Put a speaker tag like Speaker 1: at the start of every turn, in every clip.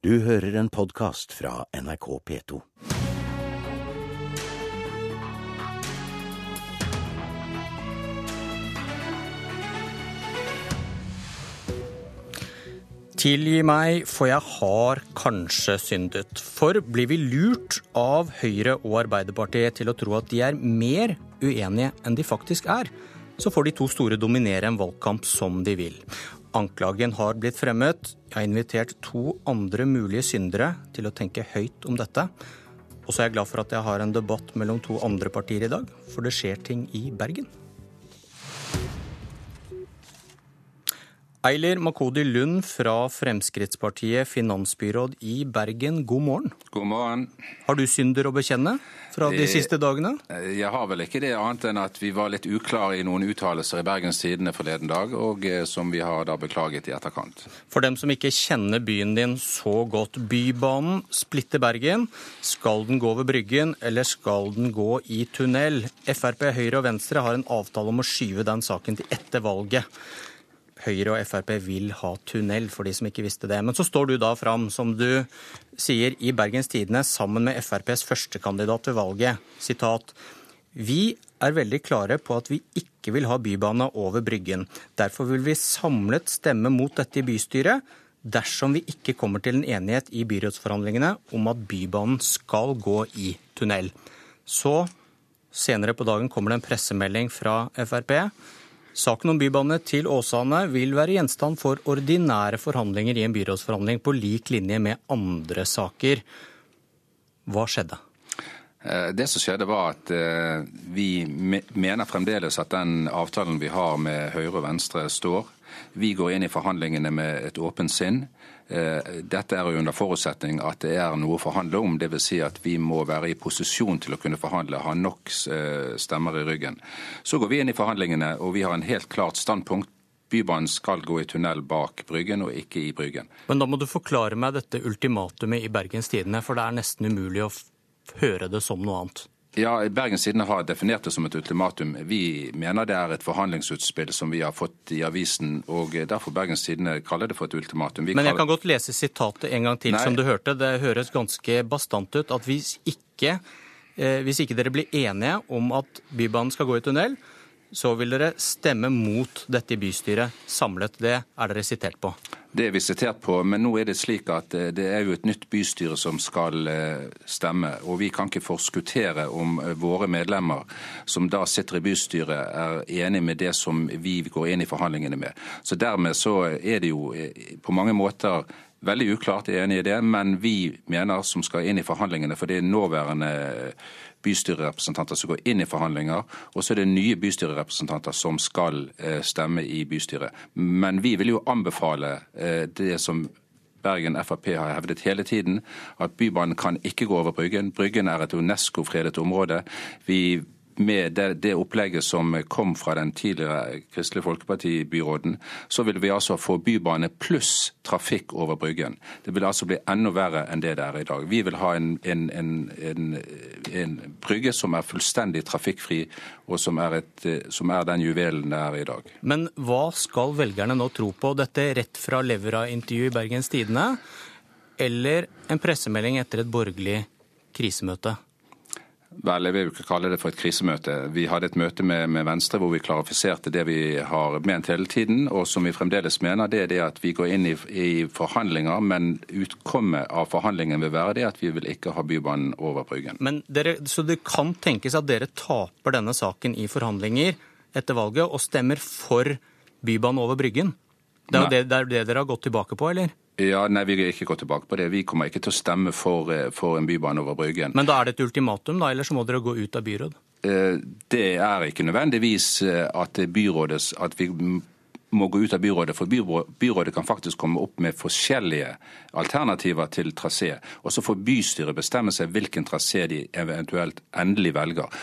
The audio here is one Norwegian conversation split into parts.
Speaker 1: Du hører en podkast fra NRK P2.
Speaker 2: Tilgi meg, for jeg har kanskje syndet. For blir vi lurt av Høyre og Arbeiderpartiet til å tro at de er mer uenige enn de faktisk er, så får de to store dominere en valgkamp som de vil. Anklagen har blitt fremmet. Jeg har invitert to andre mulige syndere til å tenke høyt om dette. Og så er jeg glad for at jeg har en debatt mellom to andre partier i dag, for det skjer ting i Bergen. Eiler Makodi Lund fra Fremskrittspartiet, finansbyråd i Bergen, god morgen.
Speaker 3: God morgen.
Speaker 2: Har du synder å bekjenne fra de siste dagene?
Speaker 3: Jeg har vel ikke det annet enn at vi var litt uklare i noen uttalelser i Bergens Tidende forleden dag, og eh, som vi har da beklaget i etterkant.
Speaker 2: For dem som ikke kjenner byen din så godt, Bybanen splitter Bergen. Skal den gå over Bryggen, eller skal den gå i tunnel? Frp, Høyre og Venstre har en avtale om å skyve den saken til etter valget. Høyre og Frp vil ha tunnel, for de som ikke visste det. Men så står du da fram, som du sier, i Bergens Tidende sammen med FrPs førstekandidat ved valget. Sitat. Vi er veldig klare på at vi ikke vil ha bybane over Bryggen. Derfor vil vi samlet stemme mot dette i bystyret dersom vi ikke kommer til en enighet i byrådsforhandlingene om at Bybanen skal gå i tunnel. Så senere på dagen kommer det en pressemelding fra Frp. Saken om bybane til Åsane vil være gjenstand for ordinære forhandlinger i en byrådsforhandling på lik linje med andre saker. Hva skjedde?
Speaker 3: Eh, Det som skjedde var at eh, vi mener fremdeles at den avtalen vi har med Høyre og Venstre står. Vi går inn i forhandlingene med et åpent sinn. Eh, Dette er jo under forutsetning at det er noe å forhandle om. Dvs. Si at vi må være i posisjon til å kunne forhandle, ha nok stemmer i ryggen. Så går vi inn i forhandlingene, og vi har en helt klart standpunkt. Bybanen skal gå i tunnel bak Bryggen, og ikke i Bryggen.
Speaker 2: Men da må du forklare meg dette ultimatumet i Bergens Tidende, for det er nesten umulig å f høre det som noe annet.
Speaker 3: Ja, Bergens Tidende har definert det som et ultimatum. Vi mener det er et forhandlingsutspill som vi har fått i avisen, og derfor Bergens Tidende kaller det for et ultimatum. Vi
Speaker 2: Men jeg
Speaker 3: kaller-
Speaker 2: kan godt lese sitatet en gang til,
Speaker 3: Nei.
Speaker 2: som du hørte. Det høres ganske bastant ut at hvis ikke, eh, hvis ikke dere blir enige om at Bybanen skal gå i tunnel, så vil dere stemme mot dette i bystyret samlet. Det er dere sitert på.
Speaker 3: Det er vi sitert på, men nå er det slik at eh, det er jo et nytt bystyre som skal eh, stemme. Og vi kan ikke forskuttere om eh, våre medlemmer som da sitter i bystyret er enig med det som vi går inn i forhandlingene med. Så dermed så er det jo på mange måter veldig uklart, jeg er enig i det, men vi mener som skal inn i forhandlingene, for det er nåværende bystyrerepresentanter som går inn i forhandlinger, og så er det nye bystyrerepresentanter som skal eh, stemme i bystyret. Men vi vil jo anbefale eh, det som Bergen Frp har hevdet hele tiden, at Bybanen kan ikke gå over Bryggen. Bryggen er et UNESCO-fredet område. Vi med det, det, opplegget som kom fra den tidligere Kristelig Folkeparti-byråden, så vil vi altså få bybane pluss trafikk over Bryggen. Det vil altså bli enda verre enn det det er i dag. Vi vil ha en, en, en, en brygge som er fullstendig trafikkfri, og som er, et, som er, den juvelen det er i dag.
Speaker 2: Men hva skal velgerne nå tro på? Dette rett fra Levra-intervju i Bergens Tidende, eller en pressemelding etter et borgerlig krisemøte?
Speaker 3: Vel, jeg vil jo ikke kalle det for et krisemøte. Vi hadde et møte med, med, Venstre hvor vi klarifiserte det vi har ment hele tiden, og som vi fremdeles mener. Det er det at vi går inn i, i forhandlinger, men utkommet av forhandlingen vil være det at vi vil ikke ha Bybanen over Bryggen.
Speaker 2: Men dere, så det kan tenkes at dere taper denne saken i forhandlinger etter valget og stemmer for Bybanen over Bryggen? Det er jo det, det, er det dere har gått tilbake på, eller?
Speaker 3: Ja, Nei, vi vil ikke gå tilbake på det. Vi kommer ikke til å stemme for, for en bybane over Bryggen.
Speaker 2: Men da er det et ultimatum, da, eller så må dere gå ut av byråd?
Speaker 3: Det er ikke nødvendigvis at, byrådet, at vi må gå ut av byrådet, for byrådet kan faktisk komme opp med forskjellige alternativer til trasé. Og så får bystyret bestemme seg hvilken trasé de eventuelt endelig velger.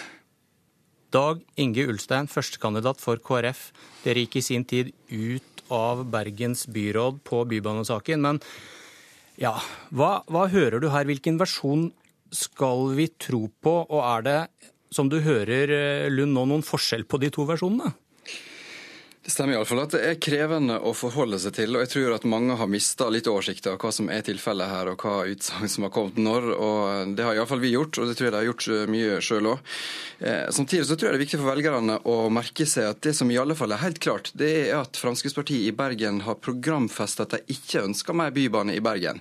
Speaker 2: Dag Inge Ulstein, førstekandidat for KrF. Dere gikk i sin tid ut av Bergens byråd på bybanesaken. Men ja, hva, hva hører du her? Hvilken versjon skal vi tro på? Og er det, som du hører Lund nå, noen forskjell på de to versjonene?
Speaker 4: Det stemmer iallfall at det er krevende å forholde seg til. og Jeg tror at mange har mista litt oversikt av hva som er tilfellet her, og hva utsagn som har kommet når. og Det har iallfall vi gjort, og det tror jeg de har gjort mye sjøl òg. Eh, samtidig så tror jeg det er viktig for velgerne å merke seg at det som i alle fall er helt klart, det er at Fremskrittspartiet i Bergen har programfestet at de ikke ønsker mer bybane i Bergen.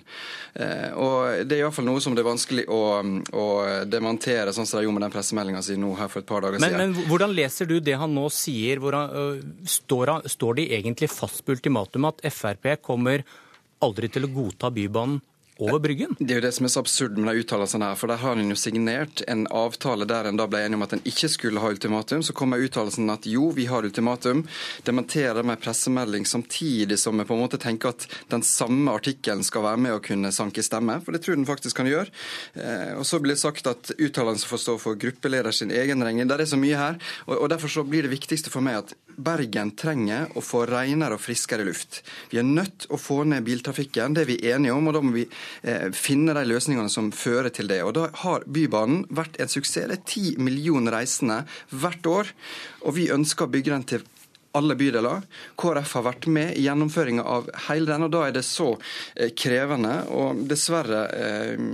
Speaker 4: Eh, og Det er iallfall noe som det er vanskelig å, å demontere, sånn som de gjorde med den pressemeldinga si nå her for et par dager
Speaker 2: men, siden. Men hvordan leser du det han nå sier? hvor han øh, står står, står de egentlig fast på ultimatumet at Frp kommer aldri til å godta Bybanen over Bryggen.
Speaker 4: Det er jo det som er så absurd med de uttalelsene her. For der har en jo signert en avtale der en da ble enig om at en ikke skulle ha ultimatum. Så kommer uttalelsen at jo, vi har ultimatum. Dementerer med pressemelding samtidig som vi på en måte tenker at den samme artikkelen skal være med å kunne sanke stemme. For det tror den faktisk kan gjøre. Eh, og så blir det sagt at uttalelsen får stå for gruppeleder sin egen regning. Det er så mye her. Og derfor så blir det viktigste for meg at Bergen trenger å få renere og friskere luft. Vi er nødt å få ned biltrafikken, det er vi enige om. og Da må vi Eh, finne de løsningene som fører til det. Og Da har Bybanen vært en suksess. Det er ti millioner reisende hvert år. Og vi ønsker å bygge den til alle bydeler. KrF har vært med i gjennomføringa av hele den, og da er det så eh, krevende. Og dessverre eh,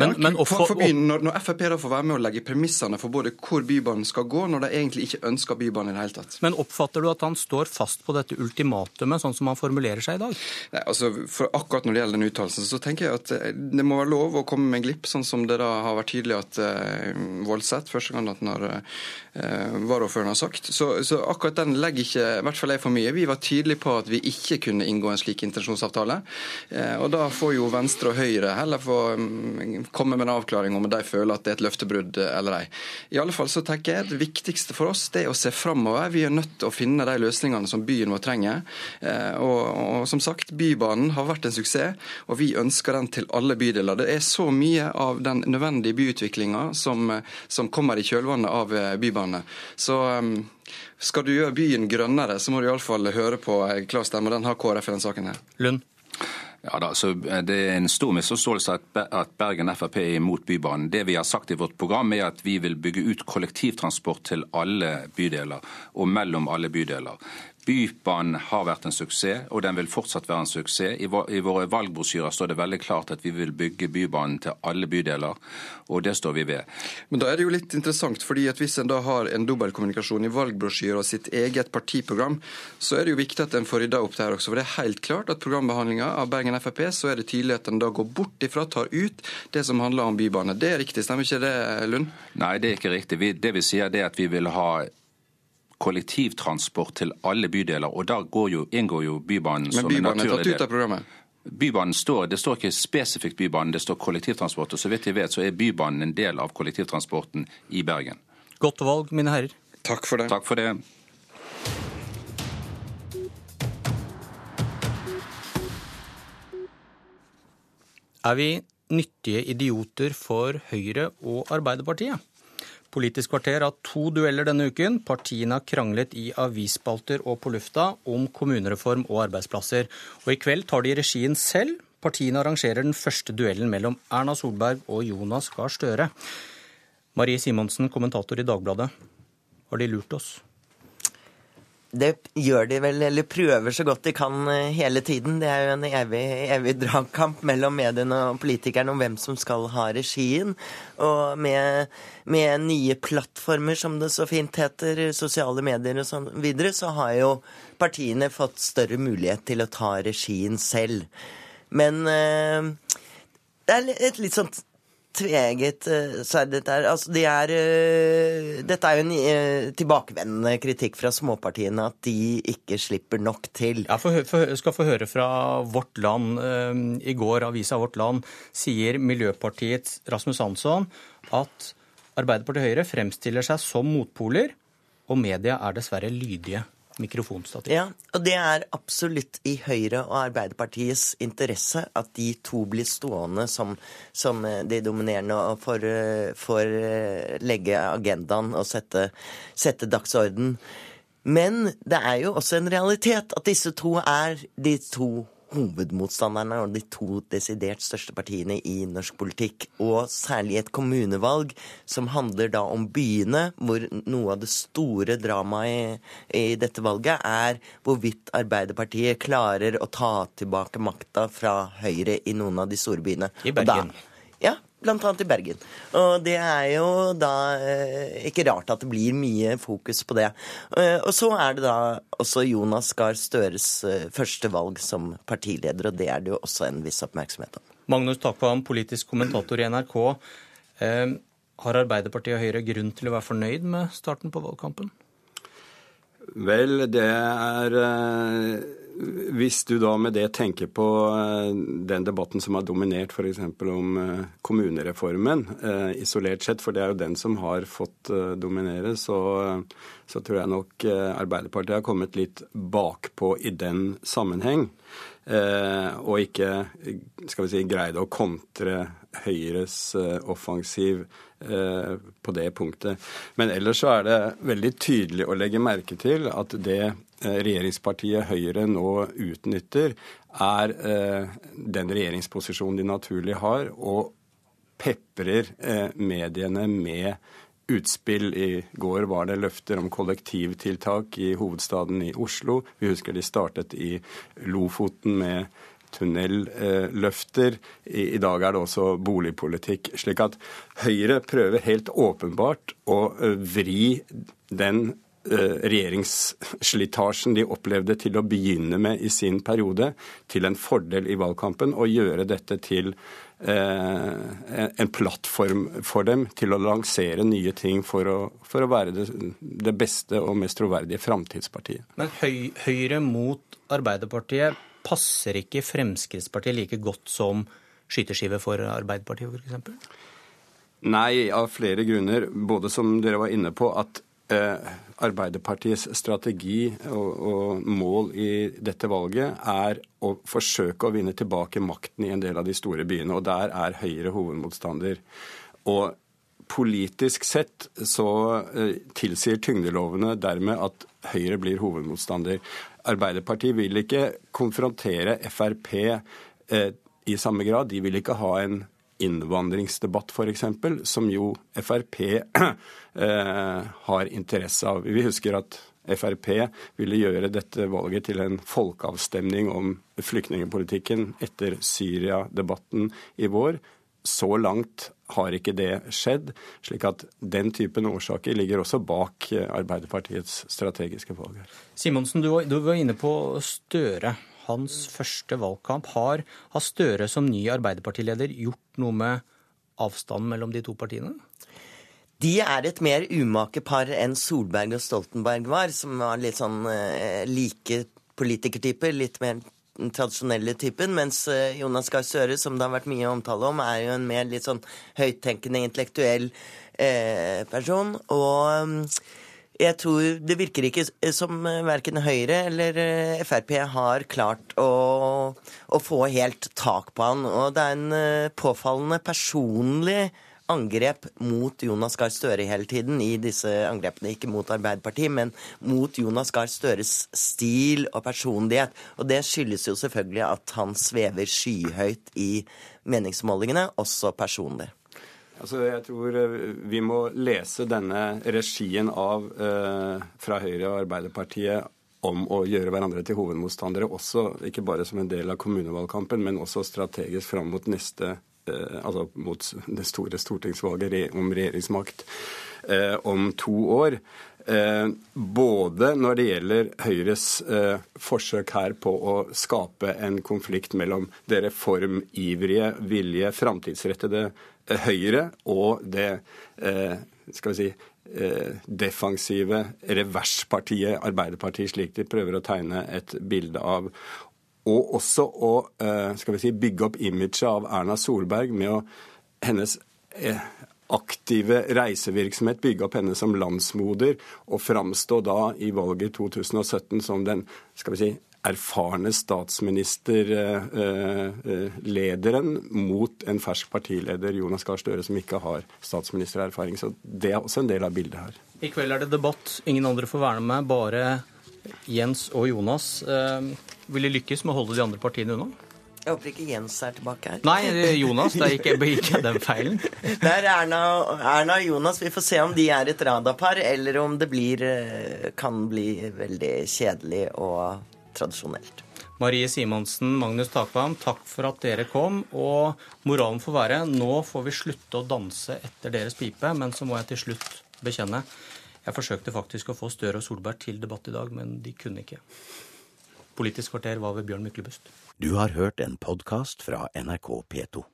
Speaker 4: men, men for, for byen, når, når, Frp da får være med å legge premissene for både hvor Bybanen skal gå, når de egentlig ikke ønsker Bybanen i det hele tatt.
Speaker 2: Men oppfatter du at han står fast på dette ultimatumet, sånn som han formulerer seg i dag?
Speaker 4: Nei, altså, for Akkurat når det gjelder den uttalelsen, så tenker jeg at eh, det må være lov å komme med en glipp, sånn som det da har vært tydelig at eh, Voldseth, første gang at han har, eh, varaordføreren har sagt. Så, så akkurat den legger ikke i hvert fall jeg for mye. Vi var tydelige på at vi ikke kunne inngå en slik intensjonsavtale. Eh, og Da får jo Venstre og Høyre heller få mm, komme med en avklaring om de føler at det er et løftebrudd eller ei. I alle fall så tenker jeg Det viktigste for oss det er å se framover. Vi er nødt til å finne de løsningene som byen vår trenger. Eh, og, og som sagt, Bybanen har vært en suksess, og vi ønsker den til alle bydeler. Det er så mye av den nødvendige byutviklinga som, som kommer i kjølvannet av bybanene. Så mm, skal du gjøre byen grønnere, så må du iallfall høre på Klaus klar stemme. Den har KrF i denne saken her.
Speaker 2: Lund?
Speaker 3: Ja da, så eh, Det er en stor misforståelse at Bergen Frp er imot Bybanen. Det vi har sagt i vårt program er at vi vil bygge ut kollektivtransport til alle bydeler og mellom alle bydeler. Bybanen har vært en suksess, og den vil fortsatt være en suksess. I våre valgbrosjyrer står det veldig klart at vi vil bygge Bybanen til alle bydeler, og det står vi ved.
Speaker 4: Men da er det jo litt interessant, fordi at hvis en da har en dobbeltkommunikasjon i valgbrosjyrer og sitt eget partiprogram, så er det jo viktig at en får rydda opp der også. For det er helt klart at programbehandlinga av Bergen Frp, så er det tydelig at en da går bort ifra, tar ut det som handler om bybane. Det er riktig, stemmer ikke det, Lund?
Speaker 3: Nei, det er ikke riktig. det vi sier, er at vi vil ha kollektivtransport til alle bydeler. Og da jo, inngår jo Bybanen som en naturlig del. Men Bybanen er tatt ut av programmet? Bybanen står, Det står ikke spesifikt Bybanen, det står kollektivtransport. og Så vidt jeg vet, så er Bybanen en del av kollektivtransporten i Bergen.
Speaker 2: Godt valg, mine herrer.
Speaker 4: Takk for det.
Speaker 3: Takk for det.
Speaker 2: Er vi nyttige idioter for Høyre og Arbeiderpartiet? Politisk kvarter har to dueller denne uken. Partiene har kranglet i avisspalter og på lufta om kommunereform og arbeidsplasser. Og i kveld tar de regien selv. Partiene arrangerer den første duellen mellom Erna Solberg og Jonas Gahr Støre. Marie Simonsen, kommentator i Dagbladet. Har de lurt oss?
Speaker 5: Det gjør de vel, eller prøver så godt de kan eh, hele tiden. Det er jo en evig, evig dragkamp mellom mediene og politikerne om hvem som skal ha regien. Og med, med, nye plattformer, som det så fint heter, sosiale medier og sånn videre, så har jo partiene fått større mulighet til å ta regien selv. Men eh, det er et litt sånt tveget uh, sverd, dette er. Altså, de er uh, Dette er jo en uh, tilbakevendende kritikk fra småpartiene at de ikke slipper nok til.
Speaker 2: Jeg skal få høre fra Vårt Land. I går, avisa Vårt Land, sier Miljøpartiets Rasmus Hansson at Arbeiderpartiet og Høyre fremstiller seg som motpoler, og media er dessverre lydige mikrofonstativ.
Speaker 5: Ja, og det er absolutt i Høyre og Arbeiderpartiets interesse at de to blir stående som, som eh, de dominerende og får, eh, får legge agendaen og sette, sette dagsorden. Men det er jo også en realitet at disse to er de to hovedmotstanderne og de to desidert største partiene i norsk politikk. Og særlig et kommunevalg som handler da om byene, hvor noe av det store dramaet i, i dette valget er hvorvidt Arbeiderpartiet klarer å ta tilbake makta fra Høyre i noen av de store byene.
Speaker 2: I Bergen.
Speaker 5: Da, ja, annet i Bergen. Og det er jo da eh, ikke rart at det blir mye fokus på det. Eh, og så er det da også Jonas Gahr Støres eh, første valg som partileder, og det er det jo også en viss oppmerksomhet om.
Speaker 2: Magnus Takvam, politisk kommentator i NRK. Eh, har Arbeiderpartiet og Høyre grunn til å være fornøyd med starten på valgkampen?
Speaker 6: Vel, det er eh, Hvis du da med det tenker på eh, den debatten som har dominert f.eks. om eh, kommunereformen isolert sett, for det er jo den som har fått dominere, så, så tror jeg nok Arbeiderpartiet har kommet litt bakpå i den sammenheng. Og ikke skal vi si, greide å kontre Høyres offensiv Eh, på det punktet. Men ellers så er det veldig tydelig å legge merke til at det eh, regjeringspartiet Høyre nå utnytter, er eh, den regjeringsposisjonen de naturlig har, og peprer mediene med utspill. I går var det løfter om kollektivtiltak i hovedstaden i Oslo. Vi husker de startet i Lofoten med tunnelløfter. I, dag er det også boligpolitikk. Slik at Høyre prøver helt åpenbart å eh, vri den eh, regjeringsslitasjen de opplevde til å begynne med i sin periode, til en fordel i valgkampen, og gjøre dette til eh, en plattform for dem til å lansere nye ting for å, for å være det, det, beste og mest troverdige framtidspartiet.
Speaker 2: Men høy, Høyre mot Arbeiderpartiet passer ikke Fremskrittspartiet like godt som skyteskive for Arbeiderpartiet, f.eks.?
Speaker 6: Nei, av flere grunner. Både som dere var inne på, at eh, Arbeiderpartiets strategi og, og, mål i dette valget er å forsøke å vinne tilbake makten i en del av de store byene. Og der er Høyre hovedmotstander. Og politisk sett så eh, tilsier tyngdelovene dermed at Høyre blir hovedmotstander. Arbeiderpartiet vil ikke konfrontere Frp eh, i samme grad. De vil ikke ha en innvandringsdebatt, f.eks., som jo Frp eh, har interesse av. Vi husker at Frp ville gjøre dette valget til en folkeavstemning om flyktningpolitikken etter Syria-debatten i vår. Så langt har ikke det skjedd. slik at den typen årsaker ligger også bak eh, Arbeiderpartiets strategiske valg.
Speaker 2: Simonsen, du var inne på Støre. Hans første valgkamp. Har, har Støre som ny Arbeiderpartileder gjort noe med avstanden mellom de to partiene?
Speaker 5: De er et mer umake par enn Solberg og Stoltenberg var, som var litt sånn eh, like politikertyper. Litt mer den tradisjonelle typen, mens eh, Jonas Gahr Støre, som det har vært mye omtale om, er jo en mer litt sånn høyttenkende, intellektuell eh, person. Og mm, jeg tror det virker ikke som eh, verken Høyre eller eh, Frp har klart å, å, få helt tak på han. Og det er en påfallende personlig angrep mot Jonas Gahr Støre hele tiden i disse angrepene. Ikke mot Arbeiderpartiet, men mot Jonas Gahr Støres stil og personlighet. Og det skyldes jo selvfølgelig at han svever skyhøyt i meningsmålingene, også personlig.
Speaker 6: Altså, jeg tror eh, vi må lese denne regien av eh, fra Høyre og Arbeiderpartiet om å gjøre hverandre til hovedmotstandere, også ikke bare som en del av kommunevalgkampen, men også strategisk fram mot neste Eh, altså mot det store stortingsvalget om regjeringsmakt eh, om to år. Eh, både når det gjelder Høyres forsøk her på å skape en konflikt mellom det reformivrige, vilje, framtidsrettede Høyre og det skal vi si, defensive reverspartiet Arbeiderpartiet, slik de prøver å tegne et bilde av. Og også å eh, skal vi si, bygge opp imaget av Erna Solberg med å hennes eh, aktive reisevirksomhet, bygge opp henne som landsmoder, og framstå da i valget 2017 som den skal vi si, erfarne statsministerlederen mot en fersk partileder, Jonas Gahr Støre, som ikke har statsministererfaring. Så det er også en del av bildet her.
Speaker 2: I kveld er det debatt. Ingen andre får være med, bare Jens og Jonas. Eh, Vil de lykkes med å holde de andre partiene unna?
Speaker 5: Jeg håper ikke Jens er tilbake her.
Speaker 2: Nei, Jonas, Da gikk ikke, ikke den feilen.
Speaker 5: Det er Erna, Erna og Jonas. Vi får se om de er et radarpar, eller om det blir, eh, kan bli veldig kjedelig og tradisjonelt.
Speaker 2: Marie Simonsen, Magnus Takvam, takk for at dere kom. Og moralen får være nå får vi slutte å danse etter deres pipe, men så må jeg til slutt bekjenne. Jeg forsøkte faktisk å få Støre og Solberg til debatt i dag, men de kunne ikke. Politisk kvarter var ved Bjørn Myklebust.
Speaker 1: Du har hørt en podkast fra NRK P2.